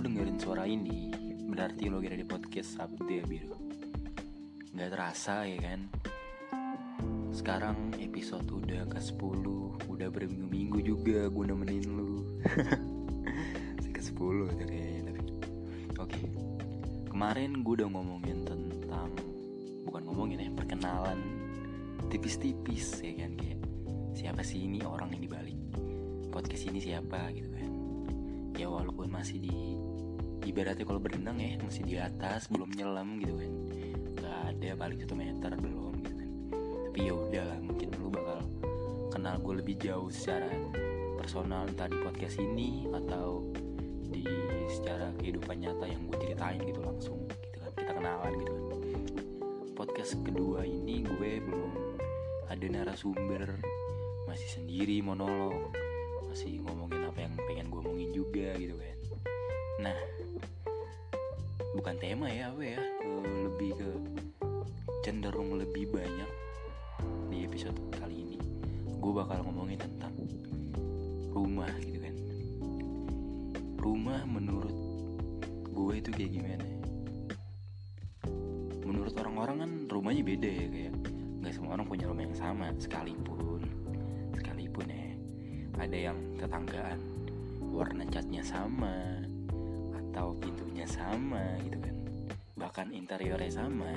lu dengerin suara ini berarti lo kira di podcast Sabtu ya biru? Nggak terasa ya kan? Sekarang episode udah ke 10 udah berminggu-minggu juga gue nemenin lu. Ke 10 udah kayaknya tapi oke. Kemarin gue udah ngomongin tentang bukan ngomongin ya perkenalan. Tipis-tipis ya kan? Kayak siapa sih ini orang yang dibalik? Podcast ini siapa gitu kan? Ya walaupun masih di ibaratnya kalau berenang ya masih di atas belum nyelam gitu kan. Nggak ada paling satu meter belum gitu kan. Tapi ya udahlah mungkin lu bakal kenal gue lebih jauh secara personal entah di podcast ini atau di secara kehidupan nyata yang gue ceritain gitu langsung gitu kan. Kita kenalan gitu kan. Podcast kedua ini gue belum ada narasumber masih sendiri monolog masih ngomongin apa yang pengen gue omongin juga gitu kan tema ya apa ya. Eh, lebih ke cenderung lebih banyak di episode kali ini. Gue bakal ngomongin tentang rumah gitu kan. Rumah menurut gue itu kayak gimana menurut orang-orang kan rumahnya beda ya kayak nggak semua orang punya rumah yang sama sekalipun sekalipun ya. Ada yang tetanggaan warna catnya sama atau pintunya sama gitu kan bahkan interiornya sama.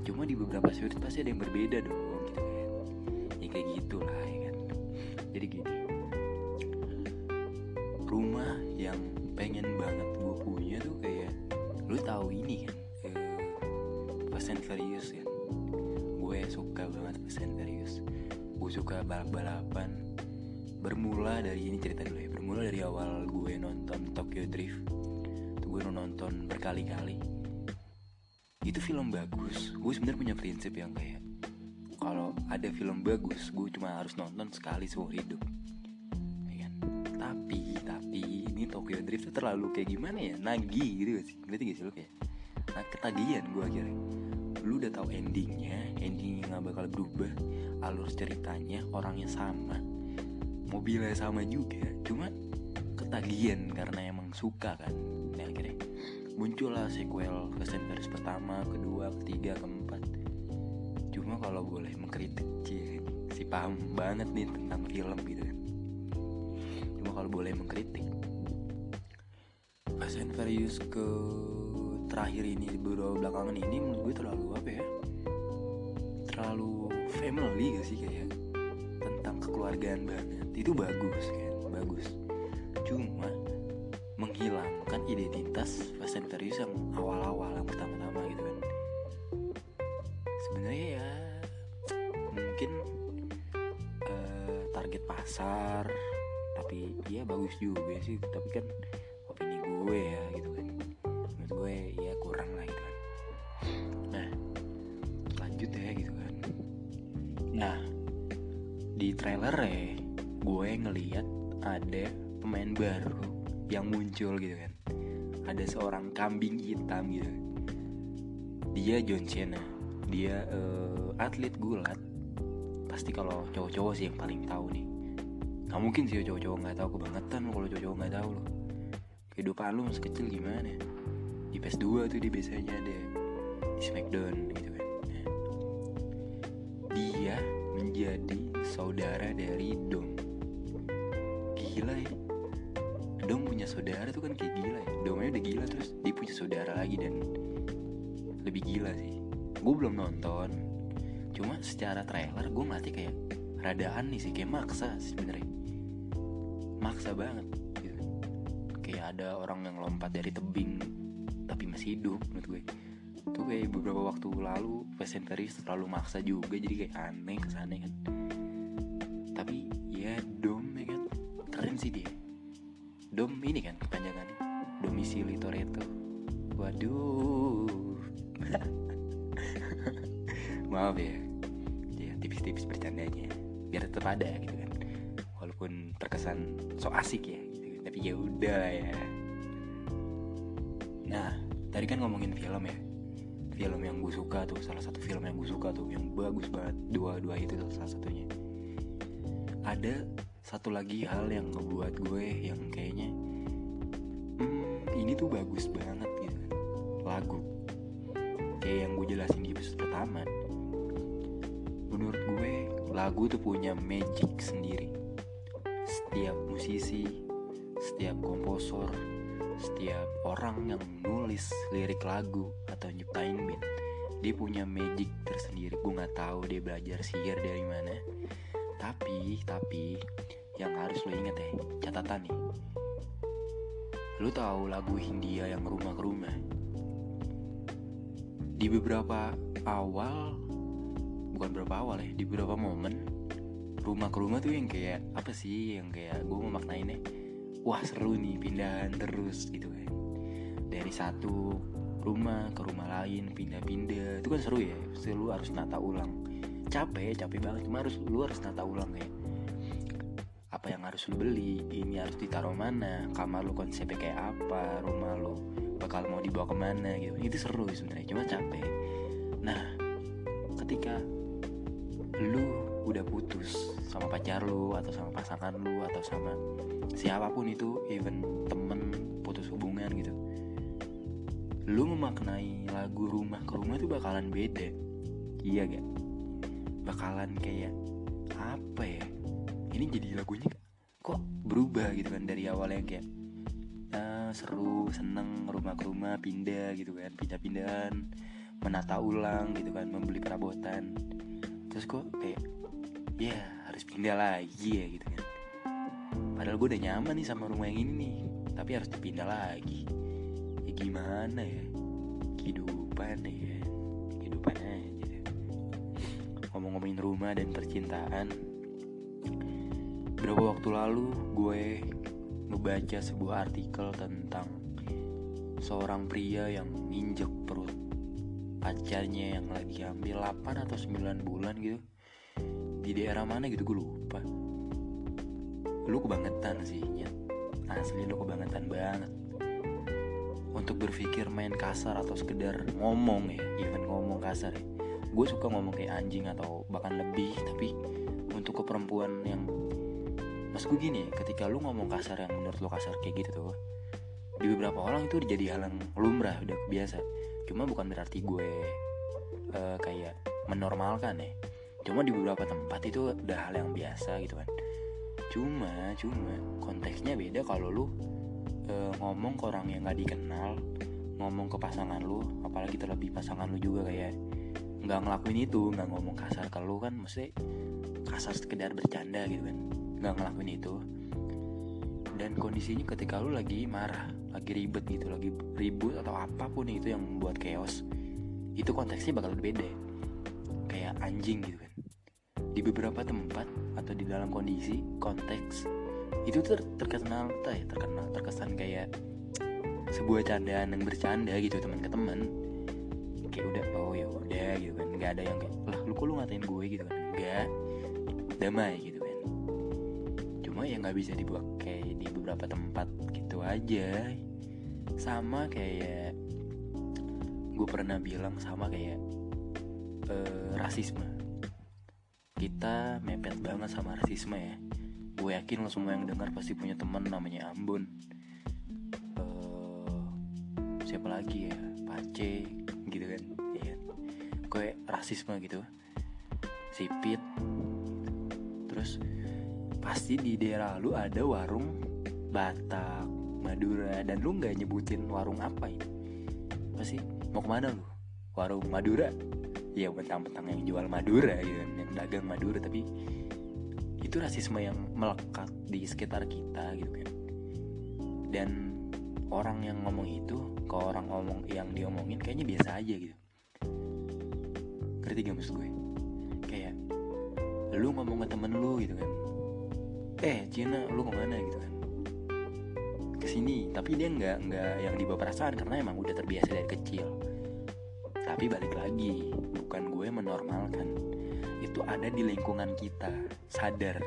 Cuma di beberapa sudut pasti ada yang berbeda dong gitu kan. Ya kayak gitulah ya kan. Jadi gini. Rumah yang pengen banget gue punya tuh kayak lu tahu ini kan eh, Fast and Furious kan gue suka banget Fast and Furious. Gue suka balap-balapan. Bermula dari ini cerita dulu ya bermula dari awal gue nonton Tokyo Drift. Itu gue nonton berkali-kali itu film bagus. Gue sebenarnya punya prinsip yang kayak kalau ada film bagus gue cuma harus nonton sekali seumur hidup. Ya kan? Tapi tapi ini Tokyo Drift tuh terlalu kayak gimana ya? Nagih gitu gak sih? Ngerti gak sih lu kayak? Nah ketagihan gue akhirnya. Lu udah tahu endingnya endingnya nggak bakal berubah alur ceritanya orangnya sama mobilnya sama juga. Cuma ketagihan karena emang suka kan nah akhirnya muncullah sequel and Furious pertama kedua ketiga keempat. Cuma kalau boleh mengkritik cie, si paham banget nih tentang film gitu kan cuma kalau boleh mengkritik Fast and Furious ke terakhir ini beberapa belakangan ini menurut gue terlalu apa ya? Terlalu family gak sih kayak tentang kekeluargaan banget. Itu bagus kan? Bagus. Cuma menghilangkan identitas Fast and Furious yang awal-awal yang pertama-tama gitu kan. Sebenarnya ya mungkin eh, target pasar tapi ya bagus juga sih. Tapi kan hitam gitu. Dia John Cena. Dia eh, atlet gulat. Pasti kalau cowok-cowok sih yang paling tahu nih. Nggak mungkin sih cowok-cowok nggak tahu kebangetan lo kalau cowok-cowok nggak tahu lo kehidupan lu masih kecil gimana? Di PS2 tuh dia biasanya ada di Smackdown gitu kan. Nah, dia menjadi saudara dari Dom. Gila ya Dom punya saudara tuh kan kayak gila ya. Domnya udah gila terus dia punya saudara lagi dan lebih gila sih. Gue belum nonton. Cuma secara trailer gue mati kayak rada aneh sih kayak maksa sebenarnya. Maksa banget gitu. Kayak ada orang yang lompat dari tebing tapi masih hidup menurut gue. Tuh kayak beberapa waktu lalu Fast and Furious terlalu maksa juga jadi kayak aneh ke sana kan Dom ini kan kepanjangannya domisili Toretto waduh. Maaf ya. Ya tipis-tipis bercandanya. Biar tetap ada gitu kan. Walaupun terkesan so asik ya gitu. tapi ya udah ya. Nah tadi kan ngomongin film ya. Film yang gue suka tuh salah satu film yang gue suka tuh yang bagus banget. Dua-dua itu tuh salah satunya. Ada satu lagi hal yang ngebuat gue yang kayaknya hmm, ini tuh bagus banget gitu. Lagu. Kayak yang gue jelasin di episode pertama. Menurut gue lagu tuh punya magic sendiri. Setiap musisi setiap komposer setiap orang yang nulis lirik lagu atau nyiptain beat dia punya magic tersendiri. Gue nggak tahu dia belajar sihir dari mana tapi tapi yang harus lo inget ya catatan nih. Lo tahu lagu Hindia yang rumah ke rumah di beberapa awal bukan beberapa awal ya di beberapa momen rumah ke rumah tuh yang kayak apa sih yang kayak gue mau maknainnya? Wah seru nih pindahan terus gitu kan. Dari satu rumah ke rumah lain pindah-pindah itu kan seru ya lu harus nata ulang capek capek banget. Cuma harus lu harus nata ulang kayak apa yang harus lu beli ini harus ditaruh mana kamar lu konsepnya kayak apa rumah lu bakal mau dibawa ke mana gitu. Itu seru sebenarnya cuma capek. Nah ketika lu udah putus sama pacar lu atau sama pasangan lu atau sama siapa pun itu even temen putus hubungan gitu lu memaknai lagu rumah ke rumah itu bakalan beda. Iya gak bakalan kayak apa ya? Ini jadi lagunya kok berubah gitu kan dari awalnya kayak uh, seru seneng rumah ke rumah pindah gitu kan pindah-pindahan menata ulang gitu kan membeli perabotan. Terus kok kayak ya yeah, harus pindah lagi ya gitu kan. Padahal gue udah nyaman nih sama rumah yang ini nih tapi harus dipindah lagi. Gimana ya? Kehidupan ya ngomong-ngomongin rumah dan percintaan. Berapa waktu lalu gue ngebaca sebuah artikel tentang seorang pria yang nginjek perut pacarnya yang lagi hamil 8 atau 9 bulan gitu. Di daerah mana gitu gue lupa. Lu kebangetan sih nyet. Asli lu kebangetan banget. Untuk berpikir main kasar atau sekedar ngomong ya even ngomong kasar ya gue suka ngomong kayak anjing atau bahkan lebih tapi untuk ke perempuan yang mas gue gini ketika lu ngomong kasar yang menurut lu kasar kayak gitu tuh di beberapa orang itu jadi hal yang lumrah udah biasa cuma bukan berarti gue uh, kayak menormalkan ya. Cuma di beberapa tempat itu udah hal yang biasa gitu kan. Cuma cuma konteksnya beda kalau lu uh, ngomong ke orang yang gak dikenal ngomong ke pasangan lu apalagi terlebih pasangan lu juga kayak nggak ngelakuin itu nggak ngomong kasar ke lu kan mesti kasar sekedar bercanda gitu kan nggak ngelakuin itu. Dan kondisinya ketika lu lagi marah lagi ribet gitu lagi ribut atau apa pun itu yang membuat chaos itu konteksnya bakal berbeda kayak anjing gitu kan. Di beberapa tempat atau di dalam kondisi konteks itu ter terkenal ya terkenal terkesan kayak sebuah candaan yang bercanda gitu teman ke teman kayak udah oh ya udah gitu kan. Nggak ada yang kayak lah lu kok lu ngatain gue? Gitu kan. Enggak damai gitu kan. Cuma ya nggak bisa dibuat kayak di beberapa tempat gitu aja. Sama kayak gue pernah bilang sama kayak uh, rasisme. Kita mepet banget sama rasisme ya. Gue yakin lo semua yang dengar pasti punya teman namanya Ambon. Uh, siapa lagi ya? Pace gitu kan. Ya gue rasisme gitu. Sipit. Terus pasti di daerah lu ada warung Batak Madura dan lu nggak nyebutin warung apa ini? Pasti mau ke mana lu? Warung Madura? Ya bentang-bentang yang jual Madura gitu kan yang dagang Madura tapi itu rasisme yang melekat di sekitar kita gitu kan. Dan orang yang ngomong itu ke orang ngomong yang diomongin kayaknya biasa aja gitu. Ngerti gak maksud gue? Kayak lu ngomong ke temen lu gitu kan. Eh Cina lu ke mana? gitu kan. Ke sini tapi dia nggak nggak yang dibawa perasaan karena emang udah terbiasa dari kecil. Tapi balik lagi bukan gue menormalkan. Itu ada di lingkungan kita sadar.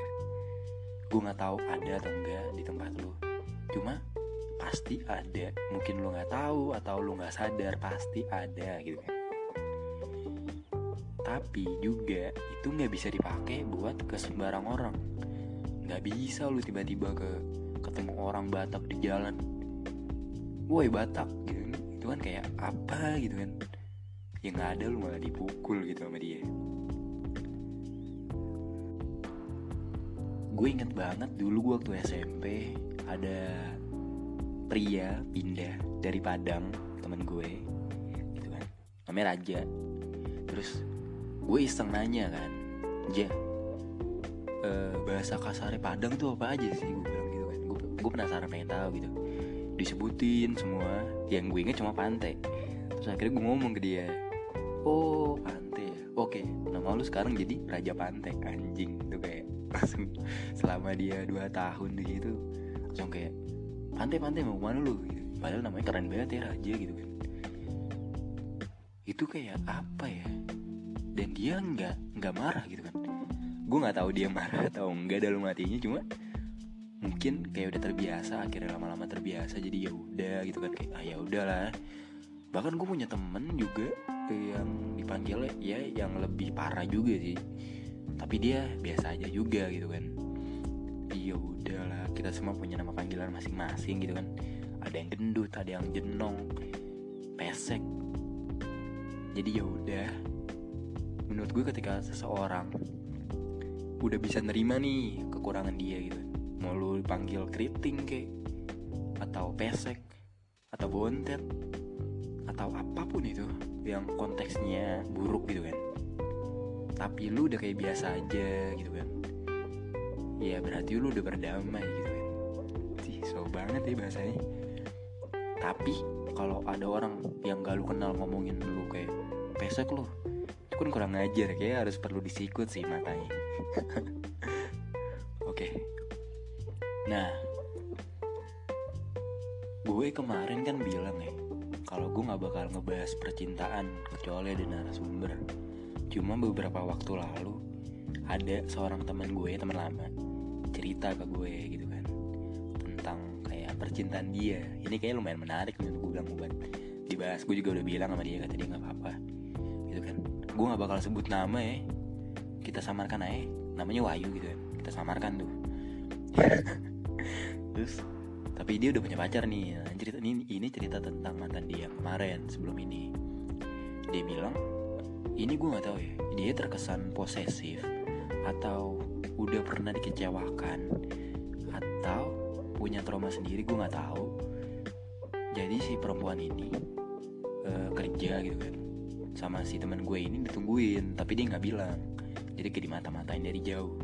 Gue nggak tahu ada atau enggak di tempat lo cuma pasti ada. Mungkin lo nggak tahu atau lo nggak sadar pasti ada gitu kan. Tapi juga itu nggak bisa dipakai buat ke sembarang orang. Nggak bisa lo tiba-tiba ke ketemu orang Batak di jalan. Woi Batak gitu kan. Itu kan kayak apa gitu kan. Yang ada lu malah dipukul gitu sama dia. Gue inget banget dulu gue waktu SMP ada pria pindah dari Padang temen gue gitu kan. Namanya Raja. Terus gue iseng nanya kan Ja uh, bahasa kasarnya Padang tuh apa aja sih? Gue bilang gitu kan. Gue, gue penasaran pengen tahu gitu. Disebutin semua. Yang gue inget cuma pantai terus akhirnya gue ngomong ke dia oh pantai ya? Oke nama lu sekarang jadi raja pantai anjing tuh kayak langsung selama dia dua tahun di situ langsung kayak pantai pantai mau mana lu? Gitu. padahal namanya keren banget ya raja gitu kan. Itu kayak apa ya? Dan dia nggak nggak marah gitu kan. Gue nggak tahu dia marah atau enggak dalam hatinya cuma mungkin kayak udah terbiasa akhirnya lama-lama terbiasa jadi ya udah gitu kan. Kayak ah ya udahlah. Bahkan gue punya temen juga yang dipanggil ya yang lebih parah juga sih. Tapi dia biasa aja juga gitu kan iya udahlah kita semua punya nama panggilan masing-masing gitu kan. Ada yang gendut ada yang jenong pesek. Jadi ya udah menurut gue ketika seseorang udah bisa nerima nih kekurangan dia gitu mau lu dipanggil keriting kek atau pesek atau bontet atau apa pun itu yang konteksnya buruk gitu kan. Tapi lu udah kayak biasa aja gitu kan ya berarti lu udah berdamai gitu kan. Sih so banget ya bahasanya. Tapi kalau ada orang yang gak lu kenal ngomongin lu kayak pesek lu itu kan kurang ajar kayak harus perlu disikut sih matanya. Oke. Okay. nah gue kemarin kan bilang ya kalau gue nggak bakal ngebahas percintaan kecuali ada narasumber. Cuma beberapa waktu lalu ada seorang teman gue teman lama cerita ke gue gitu kan tentang kayak percintaan dia. Ini kayak lumayan menarik nih gue bilang buat dibahas. Gue juga udah bilang sama dia kata dia nggak apa-apa. Gitu kan. Gue nggak bakal sebut nama ya. Kita samarkan aja. Namanya Wahyu gitu kan kita samarkan tuh. Terus tapi dia udah punya pacar nih. Nah, cerita ini ini cerita tentang mantan dia kemarin sebelum ini. Dia bilang ini gue nggak tahu ya. Dia terkesan posesif atau udah pernah dikecewakan atau punya trauma sendiri gue nggak tahu. Jadi si perempuan ini uh, kerja gitu kan sama si teman gue ini ditungguin tapi dia nggak bilang. Jadi kayak dimata-matain dari jauh.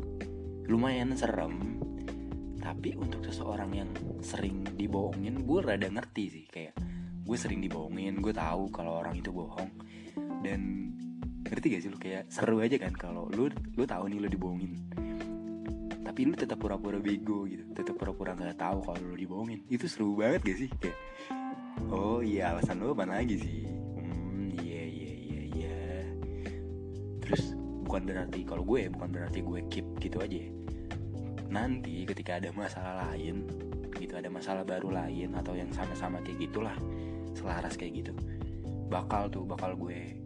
Lumayan serem tapi untuk seseorang yang sering dibohongin gue rada ngerti sih. Kayak gue sering dibohongin gue tahu kalau orang itu bohong. Dan ngerti gak sih lu? Kayak seru aja kan kalau lu lu tahu nih lu dibohongin tapi lu tetap pura-pura bego gitu. Tetap pura-pura nggak tahu kalau lu dibohongin. Itu seru banget gak sih? Kayak oh iya alasan lu apa lagi sih? Hmm iya iya iya iya. Terus bukan berarti kalau gue bukan berarti gue keep gitu aja nanti ketika ada masalah lain gitu ada masalah baru lain atau yang sama-sama kayak gitulah selaras kayak gitu bakal tuh bakal gue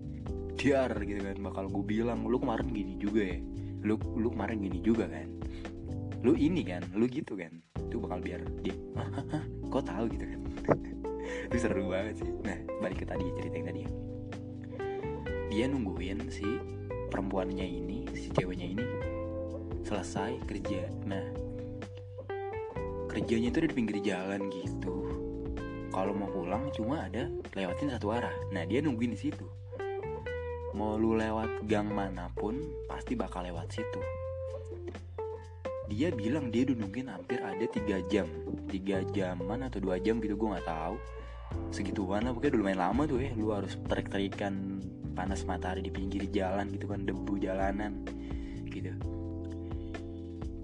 diar gitu kan. Bakal gue bilang lu kemarin gini juga ya? Lu lu kemarin gini juga kan lu ini kan lu gitu kan. Itu bakal biar dia kok tahu? gitu kan. Itu seru banget sih. Nah balik ke tadi cerita yang tadi dia nungguin si perempuannya ini si ceweknya ini selesai kerja. Nah kerjanya itu ada di pinggir jalan gitu. Kalau mau pulang cuma ada lewatin satu arah. Nah dia nungguin di situ. Mau lu lewat gang mana pun pasti bakal lewat situ dia bilang dia nungguin hampir ada tiga jam. Tiga jaman atau dua jam gitu gue nggak tahu. Segituan lah pokoknya udah lumayan lama tuh ya lu harus terik-terikan panas matahari di pinggir jalan gitu kan debu jalanan gitu.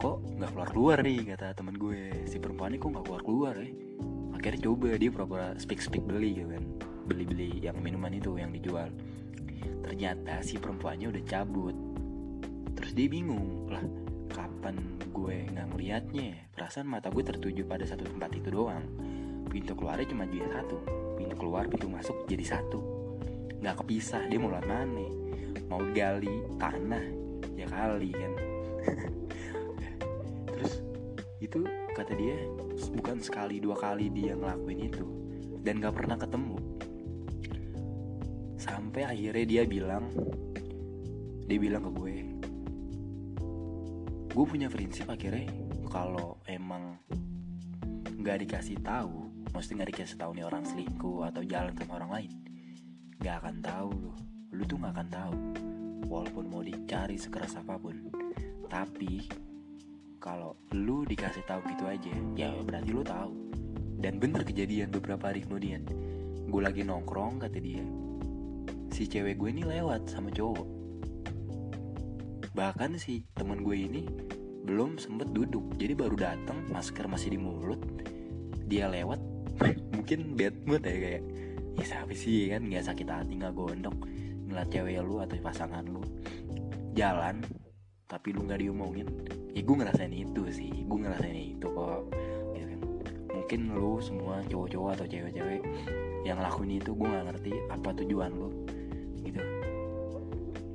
Kok nggak keluar keluar nih kata teman gue. Si perempuan ini kok nggak keluar keluar ya akhirnya coba dia pura-pura speak speak beli gitu kan. Beli beli yang minuman itu yang dijual. Ternyata si perempuannya udah cabut. Terus dia bingung lah kapan gue nggak ngeliatnya perasaan mata gue tertuju pada satu tempat itu doang. Pintu keluarnya cuma jadi satu. Pintu keluar pintu masuk jadi satu. Nggak kepisah dia mau lewat mana? Mau gali tanah? Ya kali kan? Terus itu kata dia bukan sekali dua kali dia ngelakuin itu. Dan gak pernah ketemu. Sampai akhirnya dia bilang dia bilang ke gue gue punya prinsip akhirnya kalau emang nggak dikasih tahu mesti nggak dikasih tahu nih orang selingkuh atau jalan sama orang lain nggak akan tahu lu. Lu tuh nggak akan tahu walaupun mau dicari sekeras apa pun. Tapi kalau lu dikasih tahu gitu aja ya berarti lu tahu. Dan bener kejadian beberapa hari kemudian. Gue lagi nongkrong kata dia. Si cewek gue ini lewat sama cowok bahkan si teman gue ini belum sempet duduk. Jadi baru datang masker masih di mulut dia lewat. Mungkin bad mood ya kayak ya siapa sih kan nggak sakit hati nggak gondok ngeliat cewek lu atau pasangan lu. Jalan tapi lu nggak diomongin. Ya gue ngerasain itu sih gue ngerasain itu kok gitu kan. Mungkin lu semua cowok-cowok atau cewek-cewek yang lakuin itu gue nggak ngerti apa tujuan lu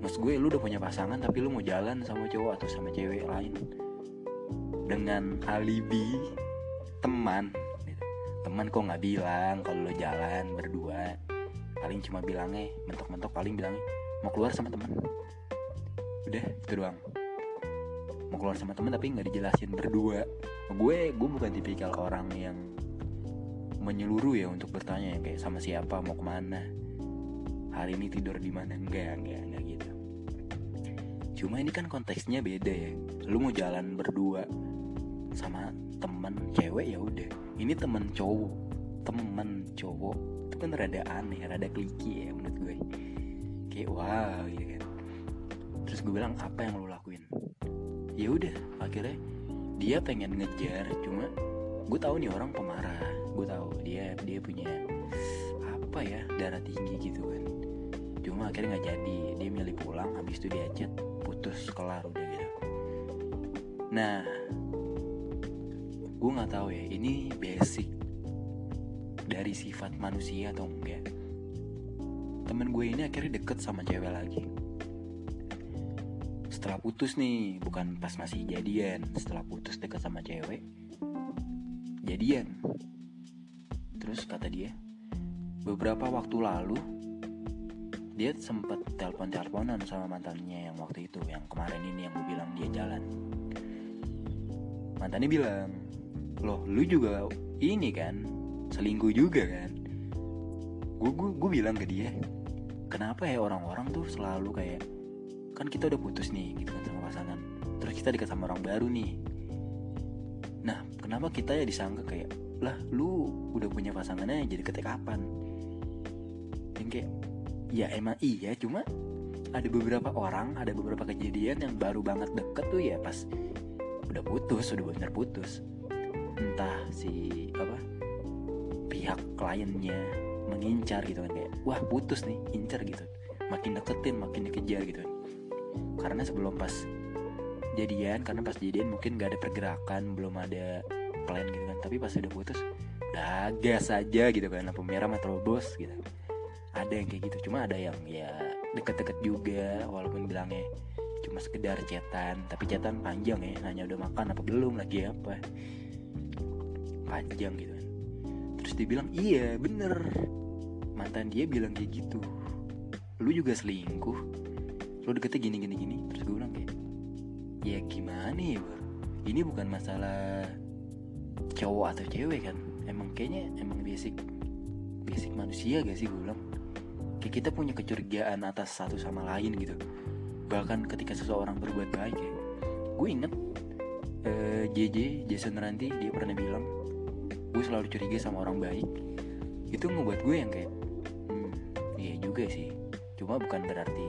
Maksud gue lu udah punya pasangan tapi lu mau jalan sama cowok atau sama cewek lain dengan alibi teman gitu. teman kok nggak bilang kalau lu jalan berdua? Paling cuma bilangnya mentok-mentok paling bilangnya mau keluar sama teman. Udah itu doang. Mau keluar sama teman tapi nggak dijelasin berdua. Gue gue bukan tipikal orang yang menyeluruh ya untuk bertanya yang kayak sama siapa mau ke mana hari ini tidur di mana enggak enggak enggak gitu cuma ini kan konteksnya beda ya. Lu mau jalan berdua sama temen cewek ya udah. Ini temen cowok. Temen cowok itu kan rada aneh rada kliki ya menurut gue. Kayak wow gitu kan. Terus gue bilang apa yang lu lakuin? Ya udah akhirnya dia pengen ngejar cuma gue tahu nih orang pemarah. Gue tahu dia dia punya apa ya darah tinggi gitu kan. Cuma akhirnya nggak jadi. Dia milih pulang habis itu dia chat putus kelar udah gitu nah gue nggak tahu ya ini basic dari sifat manusia atau enggak. Temen gue ini akhirnya deket sama cewek lagi. Setelah putus nih bukan pas masih jadian setelah putus deket sama cewek jadian. Terus kata dia beberapa waktu lalu dia sempet telepon-teleponan sama mantannya yang waktu itu yang kemarin ini yang gue bilang dia jalan. Mantannya bilang loh lu juga ini kan selingkuh juga kan? Gue gue bilang ke dia kenapa ya orang-orang tuh selalu kayak kan kita udah putus nih gitu kan sama pasangan. Terus kita dekat sama orang baru nih. Nah kenapa kita ya disangka kayak lah lu udah punya pasangannya jadi ketek kapan? Kayak ya emang iya cuma ada beberapa orang ada beberapa kejadian yang baru banget deket tuh ya pas udah putus udah bener putus. Entah si apa pihak kliennya mengincar gitu kan kayak wah putus nih incar gitu. Makin deketin makin dikejar gitu karena sebelum pas jadian karena pas jadian mungkin gak ada pergerakan belum ada plan gitu kan. Tapi pas udah putus udah gas aja gitu kan lampu merah metrobos gitu ada yang kayak gitu cuma ada yang ya deket-deket juga walaupun bilangnya cuma sekedar cetan tapi cetan panjang ya nanya udah makan apa belum lagi apa? Panjang gitu. Kan terus dia bilang iya bener. Mantan dia bilang kayak gitu. Lu juga selingkuh. Lu deketnya gini gini gini. Terus gue bilang kayak ya gimana ya bro ini bukan masalah cowok atau cewek kan? Emang kayaknya emang basic basic manusia gak sih? Gue bilang kayak kita punya kecurigaan atas satu sama lain gitu. Bahkan ketika seseorang berbuat baik ya. Gue inget uh, JJ Jason Ranti dia pernah bilang gue selalu curiga sama orang baik. Itu ngebuat gue yang kayak hmm, iya juga sih. Cuma bukan berarti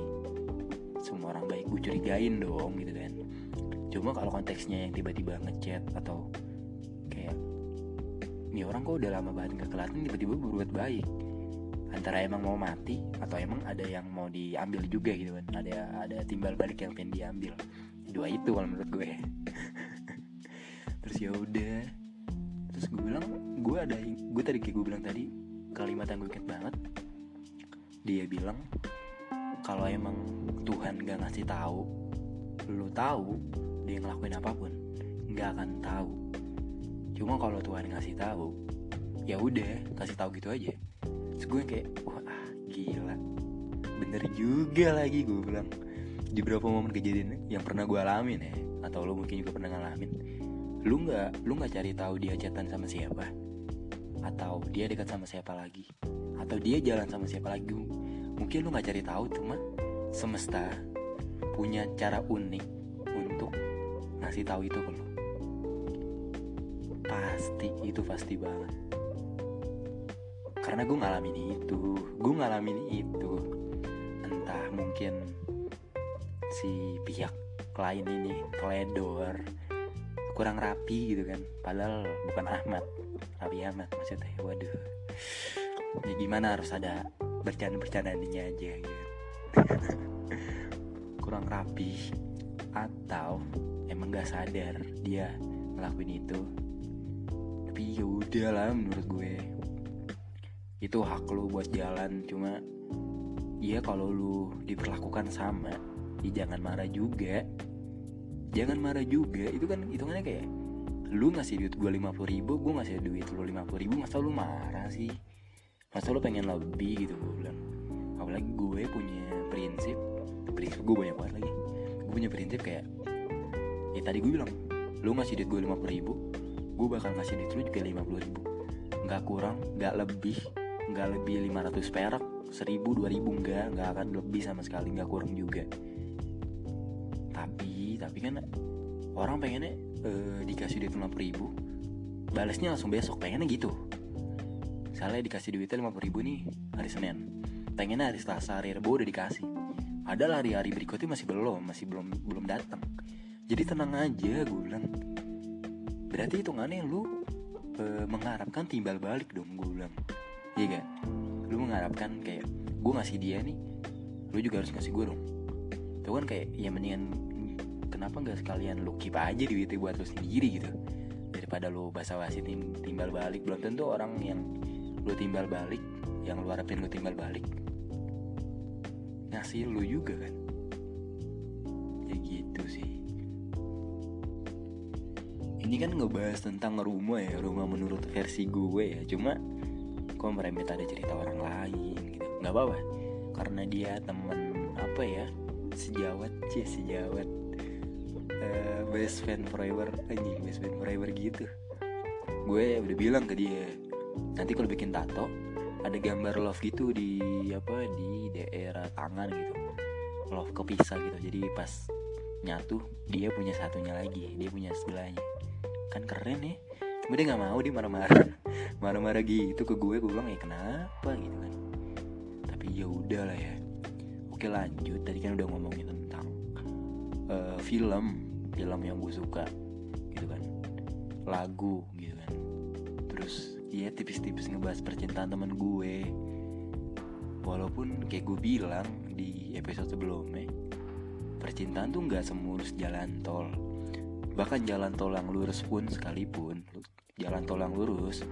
semua orang baik gue curigain dong gitu kan. Cuma kalau konteksnya yang tiba-tiba ngechat atau kayak ini orang kok udah lama banget gak kelihatan tiba-tiba berbuat baik antara emang mau mati atau emang ada yang mau diambil juga gitu kan. Ada ada timbal balik yang pengen diambil. Dua itu kalau menurut gue. Terus ya udah. Terus gue bilang gue ada gue tadi kayak gue bilang tadi kalimat yang gue inget banget. Dia bilang kalau emang Tuhan gak ngasih tahu lu tahu dia ngelakuin apa pun nggak akan tahu. Cuma kalau Tuhan ngasih tahu ya udah kasih tahu gitu aja terus gue kayak wah gila. Bener juga lagi gue bilang. Di beberapa momen kejadian yang pernah gue alamin ya atau lo mungkin juga pernah ngalamin lu nggak lu nggak cari tahu dia chatan sama siapa atau dia dekat sama siapa lagi atau dia jalan sama siapa lagi. Mungkin lu nggak cari tahu cuma semesta punya cara unik untuk ngasih tahu itu ke lu. Pasti itu pasti banget karena gue ngalamin itu gue ngalamin itu. Entah mungkin si pihak lain ini teledor kurang rapi gitu kan. Padahal bukan Ahmad Rapi Ahmad maksudnya. Waduh. Ya gimana harus ada bercanda-bercandanya aja gitu. Kurang rapi atau emang gak sadar dia ngelakuin itu. Tapi ya udah lah menurut gue itu hak lu buat jalan cuma iya kalau lu diperlakukan sama ya jangan marah juga. Jangan marah juga itu kan hitungannya kayak lu ngasih duit gue lima puluh ribu gue ngasih duit lu lima puluh ribu masa lu marah sih? Masa lu pengen lebih gitu gue bilang. Apalagi gue punya prinsip prinsip gue banyak banget lagi. Gue punya prinsip kayak ya tadi gue bilang lu ngasih duit gue lima puluh ribu gue bakal ngasih duit lu juga lima puluh ribu. Nggak kurang nggak lebih nggak lebih lima ratus perak seribu dua ribu nggak akan lebih sama sekali nggak kurang juga. Tapi tapi kan orang pengennya uh, dikasih duit lima puluh ribu balasnya langsung besok pengennya gitu. Misalnya dikasih duitnya lima puluh ribu nih hari senin. Pengennya hari selasa hari rabu udah dikasih. Padahal hari-hari berikutnya masih belum masih belum belum datang. Jadi tenang aja gue bilang. Berarti hitungannya lu uh, mengharapkan timbal balik dong gue bilang iya kan? Lu mengharapkan kayak gue ngasih dia nih lu juga harus ngasih gue dong. Itu kan kayak ya mendingan kenapa nggak sekalian lu keep aja duitnya buat lu sendiri gitu? Daripada lu basa-basi tim, timbal balik. Belum tentu orang yang lu timbal balik yang lu harapin lu timbal balik ngasih lu juga kan? Ya gitu sih. Ini kan ngebahas tentang rumah ya rumah menurut versi gue ya. Cuma kok merembet ada cerita orang lain gitu. Nggak apa-apa. Karena dia temen apa ya sejawat sih sejawat uh, best friend forever anjing best friend forever gitu. Gue udah bilang ke dia nanti kalau bikin tato ada gambar love gitu di apa di daerah tangan gitu. Love kepisah gitu. Jadi pas nyatu dia punya satunya lagi dia punya sebelahnya. Kan keren ya cuma dia nggak mau dia marah-marah. Marah-marah gitu ke gue gue bilang ya kenapa? Gitu kan. Tapi ya udah lah ya. Oke lanjut. Tadi kan udah ngomongin tentang uh, film film yang gue suka. Gitu kan. Lagu gitu kan. Terus ya tipis-tipis ngebahas percintaan temen gue. Walaupun kayak gue bilang di episode sebelumnya percintaan tuh nggak semulus jalan tol. Bahkan jalan tol yang lurus pun sekalipun jalan tol yang lurus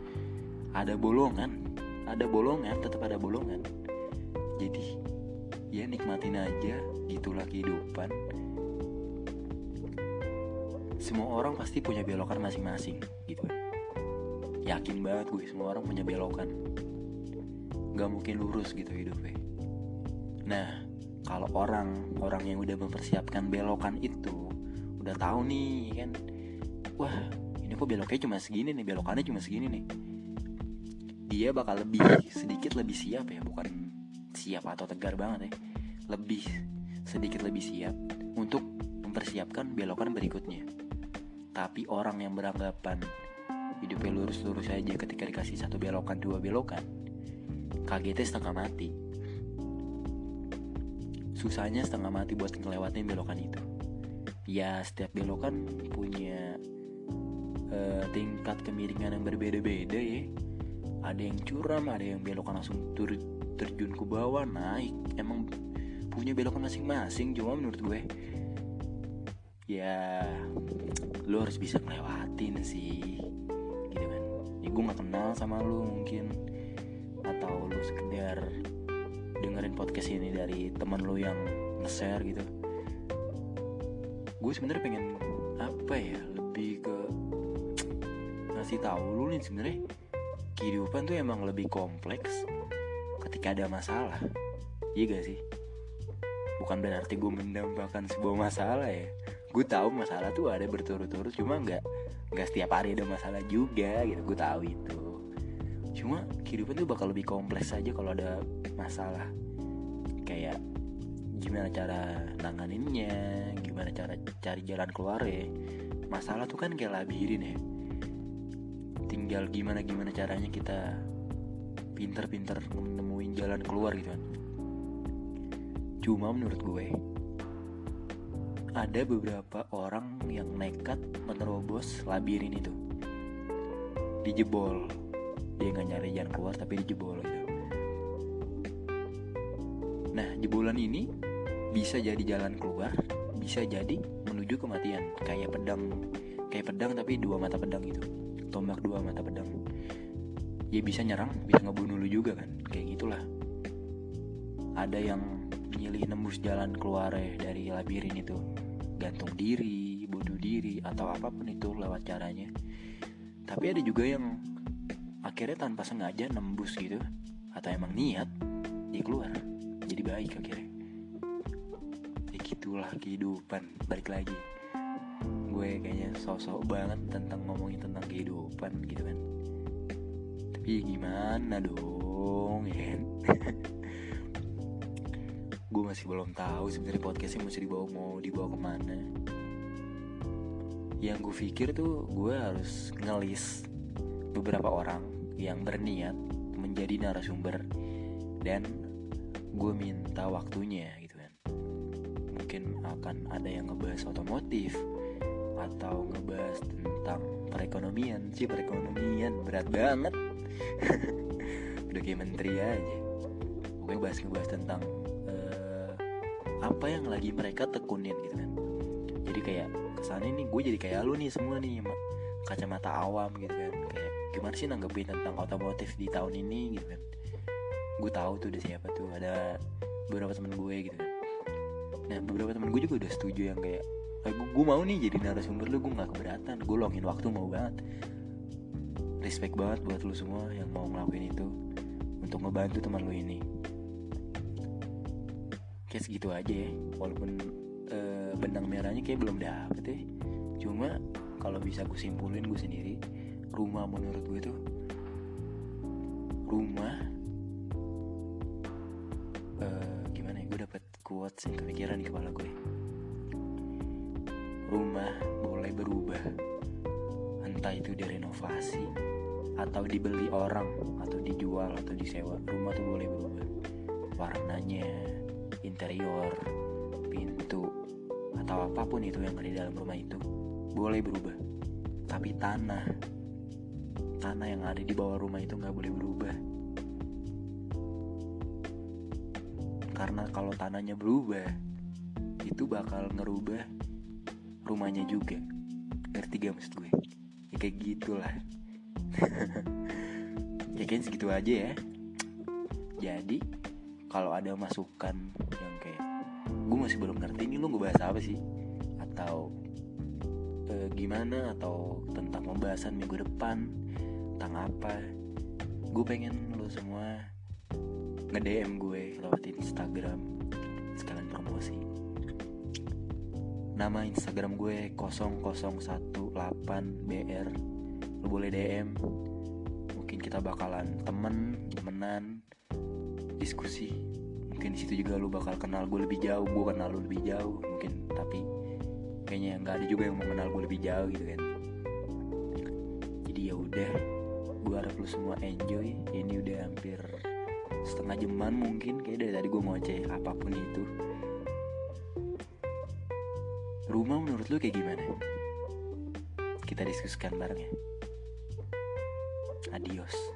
ada bolongan ada bolongan tetap ada bolongan. Jadi ya nikmatin aja gitulah kehidupan. Semua orang pasti punya belokan masing-masing gitu. Yakin banget gue semua orang punya belokan. Gak mungkin lurus gitu hidupnya nah kalau orang orang yang udah mempersiapkan belokan itu udah tahu nih kan? Wah kok beloknya cuma segini nih belokannya cuma segini nih. Dia bakal lebih sedikit lebih siap ya bukan siap atau tegar banget ya. Lebih sedikit lebih siap untuk mempersiapkan belokan berikutnya. Tapi orang yang beranggapan hidupnya lurus-lurus aja ketika dikasih satu belokan dua belokan kagetnya setengah mati. Susahnya setengah mati buat ngelewatin belokan itu. Ya setiap belokan punya uh, tingkat kemiringan yang berbeda-beda ya. Ada yang curam ada yang belokan langsung tur terjun ke bawah naik. Emang punya belokan masing-masing cuma menurut gue ya lo harus bisa ngelewatin sih gitu kan. Ya gue nggak kenal sama lo mungkin atau lo sekedar dengerin podcast ini dari teman lo yang nge-share gitu. Gue sebenarnya pengen apa ya ngasih tahu lu nih sebenarnya. Kehidupan tuh emang lebih kompleks ketika ada masalah. Iya gak sih? Bukan berarti gue mendambakan sebuah masalah ya. Gue tahu masalah tuh ada berturut-turut cuma nggak nggak setiap hari ada masalah juga gitu. Gue tahu itu. Cuma kehidupan tuh bakal lebih kompleks aja kalau ada masalah. Kayak gimana cara nanganinnya gimana cara cari jalan keluar ya. Masalah tuh kan kayak labirin ya tinggal gimana gimana caranya kita pinter-pinter nemuin jalan keluar gitu kan. Cuma menurut gue ada beberapa orang yang nekat menerobos labirin itu. Dijebol dia nggak nyari jalan keluar tapi dijebol gitu. Nah jebolan ini bisa jadi jalan keluar bisa jadi menuju kematian. Kayak pedang. Kayak pedang tapi dua mata pedang gitu tombak dua mata pedang. Ya bisa nyerang bisa ngebunuh lu juga kan. Kayak gitulah. Ada yang milih nembus jalan keluar dari labirin itu. Gantung diri bunuh diri atau apa pun itu lewat caranya. Tapi ada juga yang akhirnya tanpa sengaja nembus gitu. Atau emang niat dia keluar. Jadi baik akhirnya. Ya gitulah kehidupan. Balik lagi gue kayaknya sosok banget tentang ngomongin tentang kehidupan gitu kan. Tapi gimana dong ya kan? gue masih belum tahu sebenarnya podcastnya mesti dibawa mau dibawa ke mana. Yang gue pikir tuh gue harus ngelis beberapa orang yang berniat menjadi narasumber dan gue minta waktunya gitu kan. Mungkin akan ada yang ngebahas otomotif atau ngebahas tentang perekonomian. Sih perekonomian. Berat banget. Udah kayak menteri aja. Gue bahas ngebahas tentang uh, apa yang lagi mereka tekunin gitu kan. Jadi kayak kesannya nih gue jadi kayak lu nih semua nih kacamata awam gitu kan. Kayak gimana sih nanggepin tentang otomotif di tahun ini gitu kan. Gue tahu tuh udah siapa tuh. Ada beberapa temen gue gitu kan. Nah beberapa temen gue juga udah setuju yang kayak eh, gue, mau nih jadi narasumber lu gue nggak keberatan. Gue longin waktu mau banget. Respect banget buat lu semua yang mau ngelakuin itu untuk ngebantu teman lu ini. Kayak segitu aja ya walaupun e, benang merahnya kayak belum dapet ya. Cuma kalau bisa gue simpulin gue sendiri rumah menurut gue tuh rumah uh, gimana ya gue dapet quotes yang kepikiran di kepala gue rumah boleh berubah. Entah itu direnovasi atau dibeli orang atau dijual atau disewa rumah tuh boleh berubah. Warnanya interior pintu atau apa pun itu yang ada di dalam rumah itu boleh berubah. Tapi tanah tanah yang ada di bawah rumah itu nggak boleh berubah. Karena kalau tanahnya berubah itu bakal ngerubah rumahnya juga. Ngerti gak maksud gue. Ya kayak gitulah. Ya kayaknya segitu aja ya. Jadi kalau ada masukan yang kayak gue masih belum ngerti ini lu ngebahas apa sih? Atau e, gimana? Atau tentang pembahasan minggu depan tentang apa gue pengen lo semua nge-DM gue lewat Instagram sekalian promosi nama Instagram gue 0018br lo boleh DM mungkin kita bakalan temen temenan diskusi. Mungkin di situ juga lo bakal kenal gue lebih jauh gue kenal lo lebih jauh mungkin. Tapi kayaknya nggak ada juga yang mau kenal gue lebih jauh gitu kan. Jadi ya udah gue harap lo semua enjoy. Ini udah hampir setengah jaman mungkin kayak dari tadi gue ngoceh apa pun itu rumah menurut lu kayak gimana? Kita diskusikan bareng ya. Adios